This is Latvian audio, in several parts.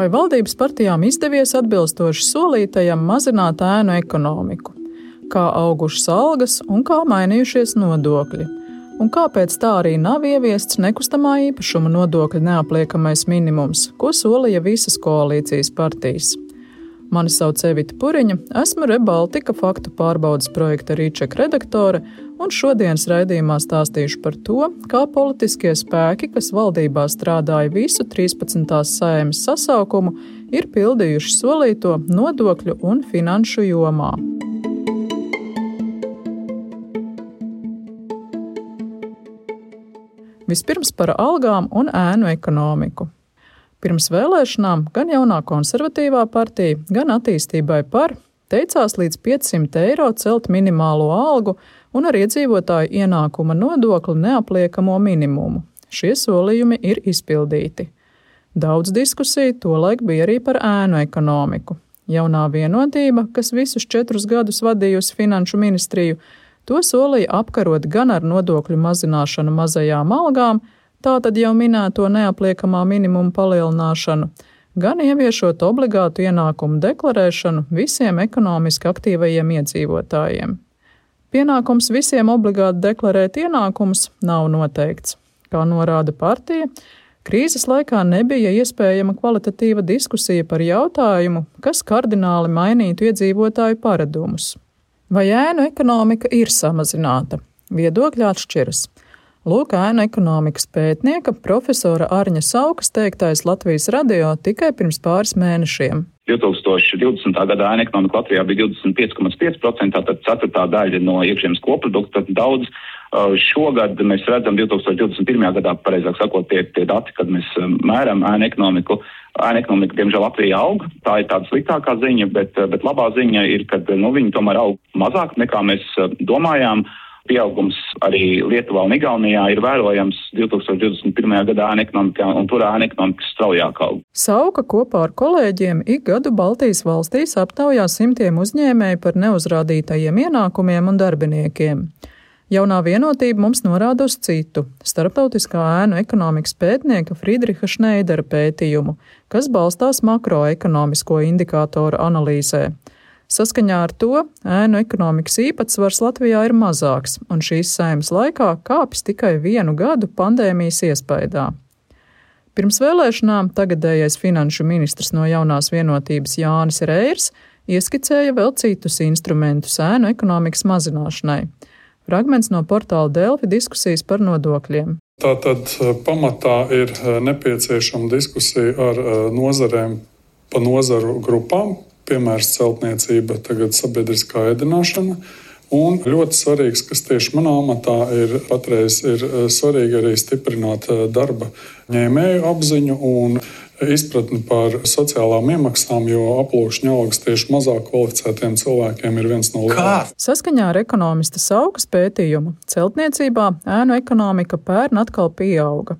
Vai valdības partijām izdevies atbilstoši solītajam mazināt ēnu ekonomiku? Kā augušas algas un kā mainījušies nodokļi? Un kāpēc tā arī nav ieviests nekustamā īpašuma nodokļa neapliekamais minimums, ko solīja visas koalīcijas partijas? Mani sauc Evita Puriņa, esmu Rebaltika faktu pārbaudas projekta Rīčeka redaktore, un šodienas raidījumā stāstīšu par to, kā politiskie spēki, kas valdībā strādāja visu 13. sēmas sasaukumu, ir pildījuši solīto nodokļu un finanšu jomā. Vispirms par algām un ēnu ekonomiku. Pirms vēlēšanām gan jaunā konservatīvā partija, gan attīstībai par teicās līdz 500 eiro celt minimālo algu un ar iedzīvotāju ienākuma nodokli neapliekamo minimumu. Šie solījumi ir izpildīti. Daudz diskusiju tolaik bija arī par ēnu ekonomiku. Jaunā vienotība, kas visus četrus gadus vadījusi finanšu ministriju, to solīja apkarot gan ar nodokļu mazināšanu mazajām algām, tātad jau minēto neapliekamā minimuma palielināšanu, gan ieviešot obligātu ienākumu deklarēšanu visiem ekonomiski aktīvajiem iedzīvotājiem. Pienākums visiem obligāti deklarēt ienākumus nav noteikts. Kā norāda partija, krīzes laikā nebija iespējama kvalitatīva diskusija par jautājumu, kas kardināli mainītu iedzīvotāju paradumus. Vai ēnu ekonomika ir samazināta? Viedokļi atšķiras. Lūk, ēnu ekonomikas pētnieka profesora Arņa Saukas teiktais Latvijas radio tikai pirms pāris mēnešiem. 2020. gadā ēna ekonomika Latvijā bija 25,5%, tātad ceturtā daļa no iekšzemes koprodukta, daudz. Uh, šogad mēs redzam 2021. gadā, pareizāk sakot, tie, tie dati, kad mēs um, mēram ēna ekonomiku. Ēna ekonomika, diemžēl, Latvijā aug. Tā ir tāda sliktākā ziņa, bet, uh, bet labā ziņa ir, ka nu, viņi tomēr aug mazāk nekā mēs uh, domājām. Pieaugums arī Lietuvā un Igaunijā ir vērojams 2021. gadā ēna ekonomikā, un tur ēna ekonomika straujāk aug. Sauka kopā ar kolēģiem ik gadu Baltijas valstīs aptaujā simtiem uzņēmēju par neuzrādītajiem ienākumiem un darbiniekiem. Jaunā vienotība mums norāda uz citu - starptautiskā ēnu ekonomikas pētnieka Friedriha Šneidera pētījumu, kas balstās makroekonomisko indikātoru analīzē. Saskaņā ar to ēnu ekonomikas īpatsvars Latvijā ir mazāks, un šīs saimas laikā kāpjas tikai vienu gadu pandēmijas iespaidā. Pirms vēlēšanām tagadējais finanšu ministrs no jaunās vienotības Jānis Reirs ieskicēja vēl citus instrumentus ēnu ekonomikas mazināšanai. Fragments no portāla Delfi diskusijas par nodokļiem. Tātad eh, pamatā ir eh, nepieciešama diskusija ar eh, nozarēm pa nozaru grupām, piemērs celtniecība, tagad sabiedriskā ēdināšana. Un ļoti svarīgs, kas tieši manā amatā ir patreiz, ir eh, svarīgi arī stiprināt eh, darba ņēmēju apziņu un izpratni par sociālām iemaksām, jo aploksņa algas tieši mazāk kvalificētiem cilvēkiem ir viens no lielākajiem. Saskaņā ar ekonomista Saukas pētījumu celtniecībā ēnu ekonomika pērn atkal pieauga.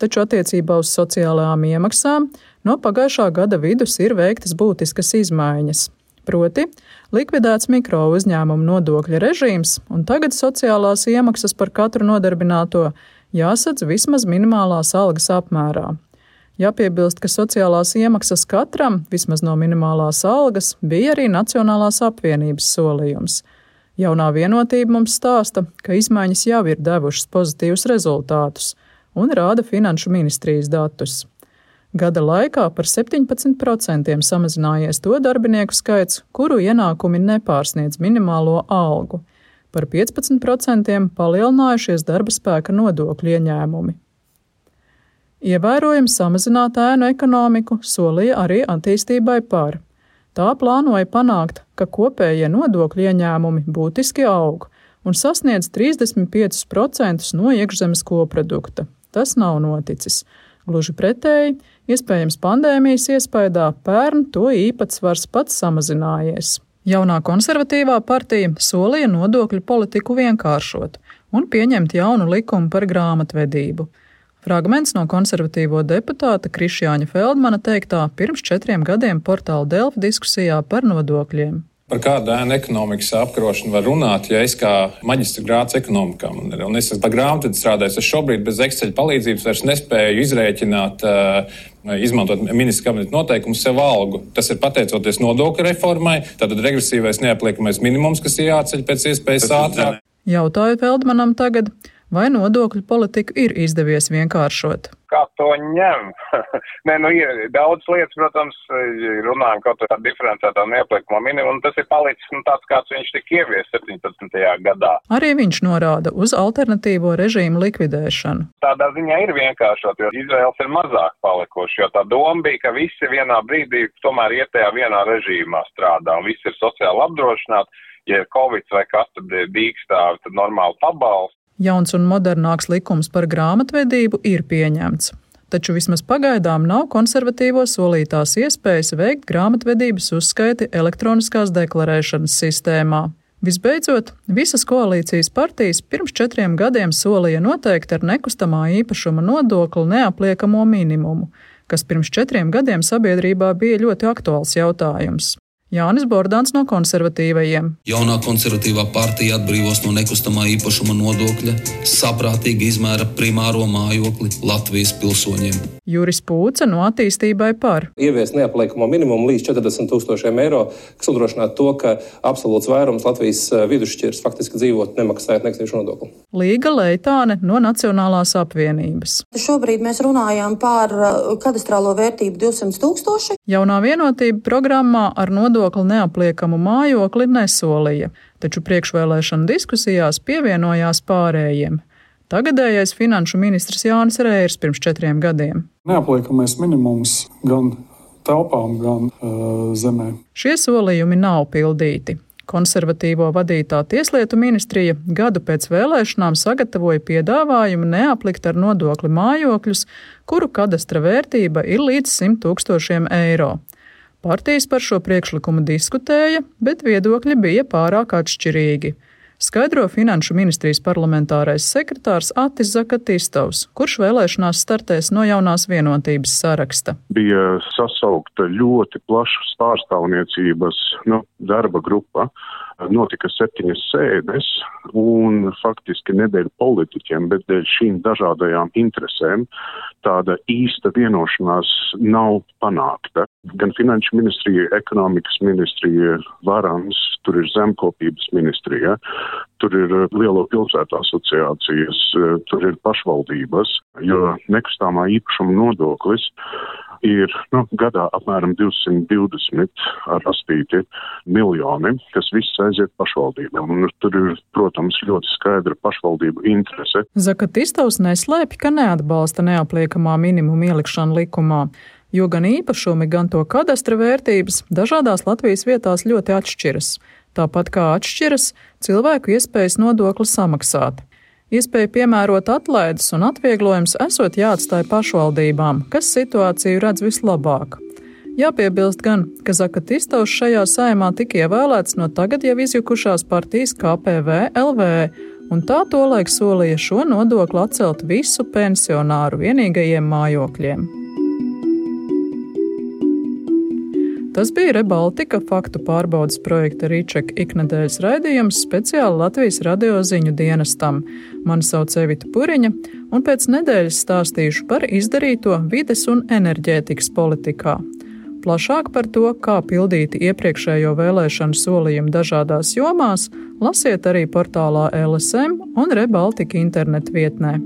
Taču attiecībā uz sociālajām iemaksām No pagājušā gada vidus ir veiktas būtiskas izmaiņas. Proti, likvidēts mikro uzņēmumu nodokļa režīms, un tagad sociālās iemaksas par katru nodarbināto jāsadz vismaz minimālās algas apmērā. Jāpiebilst, ka sociālās iemaksas katram, vismaz no minimālās algas, bija arī Nacionālās apvienības solījums. Jaunā vienotība mums stāsta, ka izmaiņas jau ir devušas pozitīvus rezultātus un rāda Finanšu ministrijas datus. Gada laikā par 17% samazinājies to darbinieku skaits, kuru ienākumi nepārsniedz minimālo algu, par 15% palielinājušies darba spēka nodokļu ieņēmumi. Ievērojami samazināt ēnu ekonomiku solīja arī attīstībai par. Tā plānoja panākt, ka kopējie nodokļu ieņēmumi būtiski aug un sasniedz 35% no iekšzemes koprodukta. Tas nav noticis. Gluži pretēji, Iespējams, pandēmijas iespējā pērn to īpatsvars pats samazinājies. Jaunā konservatīvā partija solīja nodokļu politiku vienkāršot un pieņemt jaunu likumu par grāmatvedību. Fragments no konservatīvo deputāta Krišjāņa Feldmana teiktā pirms četriem gadiem portāla Delfa diskusijā par nodokļiem. Par kādu ēnu ekonomikas apkarošanu var runāt, ja es kā maģistra grāts ekonomikā un, un es esmu par grāmatu strādājis. Es šobrīd bez Excel palīdzības vairs nespēju izrēķināt, izmantot ministra kabineta noteikumus sev algu. Tas ir pateicoties nodokļu reformai, tātad regresīvais neapliekamais minimums, kas ir jāceļ pēc iespējas ātrāk. Jautāju Feldmanam tagad, vai nodokļu politiku ir izdevies vienkāršot? kā to ņem. Nē, nu, ir daudz lietas, protams, runājam kaut kādā diferencētā neapliekuma minimumu, un tas ir palicis nu, tāds, kāds viņš tika ievies 17. gadā. Arī viņš norāda uz alternatīvo režīmu likvidēšanu. Tādā ziņā ir vienkāršot, jo izvēles ir mazāk palikuši, jo tā doma bija, ka visi vienā brīdī tomēr iet tajā vienā režīmā strādā, un visi ir sociāli apdrošināti. Ja ir covid vai kas, tad dīkstāvi, tad normāli pabalsti. Jauns un modernāks likums par grāmatvedību ir pieņemts. Taču vismaz pagaidām nav konservatīvo solītās iespējas veikt grāmatvedības uzskaiti elektroniskās deklarēšanas sistēmā. Visbeidzot, visas koalīcijas partijas pirms četriem gadiem solīja noteikt ar nekustamā īpašuma nodokli neapliekamo minimumu, kas pirms četriem gadiem sabiedrībā bija ļoti aktuāls jautājums. Jānis Bordāns no konservatīvajiem. Jaunā konservatīvā partija atbrīvos no nekustamā īpašuma nodokļa, saprātīgi izmēra primāro mājokli Latvijas pilsoņiem. Juris Pūce no attīstībai par. Ievies neapliekamo minimumu līdz 40 tūkstošiem eiro, kas nodrošinātu to, ka absolūts vairums Latvijas eh, vidusšķirs faktiski dzīvot nemaksājot nekustamā nodokli. Līga Leitāne no Nacionālās apvienības. Šobrīd mēs runājam par eh, kadastrālo vērtību 200 tūkstoši. Jaunā vienotība programmā ar nodokli nodokli neapliekamu mājokli nesolīja, taču priekšvēlēšana diskusijās pievienojās pārējiem. Tagadējais finanšu ministrs Jānis Rērs pirms četriem gadiem. Neapliekamais minimums gan telpām, gan uh, zemē. Šie solījumi nav pildīti. Konservatīvo vadītā Tieslietu ministrija gadu pēc vēlēšanām sagatavoja piedāvājumu neaplikt ar nodokli mājokļus, kuru kadastra vērtība ir līdz 100 tūkstošiem eiro. Partijas par šo priekšlikumu diskutēja, bet viedokļi bija pārāk atšķirīgi. Skaidro Finanšu ministrijas parlamentārais sekretārs Atis Zakatistovs, kurš vēlēšanās startēs no jaunās vienotības saraksta. Bija sasaukta ļoti plašas pārstāvniecības nu, darba grupa notika septiņas sēdes, un faktiski nedēļ politiķiem, bet dēļ šīm dažādajām interesēm tāda īsta vienošanās nav panākta. Gan finanšu ministrija, ekonomikas ministrija, varans, tur ir zemkopības ministrija, tur ir lielo pilsētu asociācijas, tur ir pašvaldības, jo nekustāmā īpašuma nodoklis ir nu, gadā apmēram 220 ar astīti miljoni, kas viss aiziet pašvaldībām. Un tur ir, protams, ļoti skaidra pašvaldību interese. Zakatistovs neslēpj, ka neatbalsta neapliekamā minimuma ielikšanu likumā jo gan īpašumi, gan to kadastra vērtības dažādās Latvijas vietās ļoti atšķiras. Tāpat kā atšķiras cilvēku iespējas nodokli samaksāt. Iespēja piemērot atlaides un atvieglojums esot jāatstāja pašvaldībām, kas situāciju redz vislabāk. Jāpiebilst gan, ka Zakatistovs šajā saimā tika ievēlēts no tagad jau izjukušās partijas KPV LV, un tā tolaik solīja šo nodokli atcelt visu pensionāru vienīgajiem mājokļiem. Tas bija Rebaltika faktu pārbaudas projekta Rīčeka iknedēļas raidījums speciāli Latvijas radio ziņu dienestam. Mani sauc Evita Puriņa, un pēc nedēļas stāstīšu par izdarīto vides un enerģētikas politikā. Plašāk par to, kā pildīti iepriekšējo vēlēšanu solījumi dažādās jomās, lasiet arī portālā LSM un Rebaltika internetu vietnē.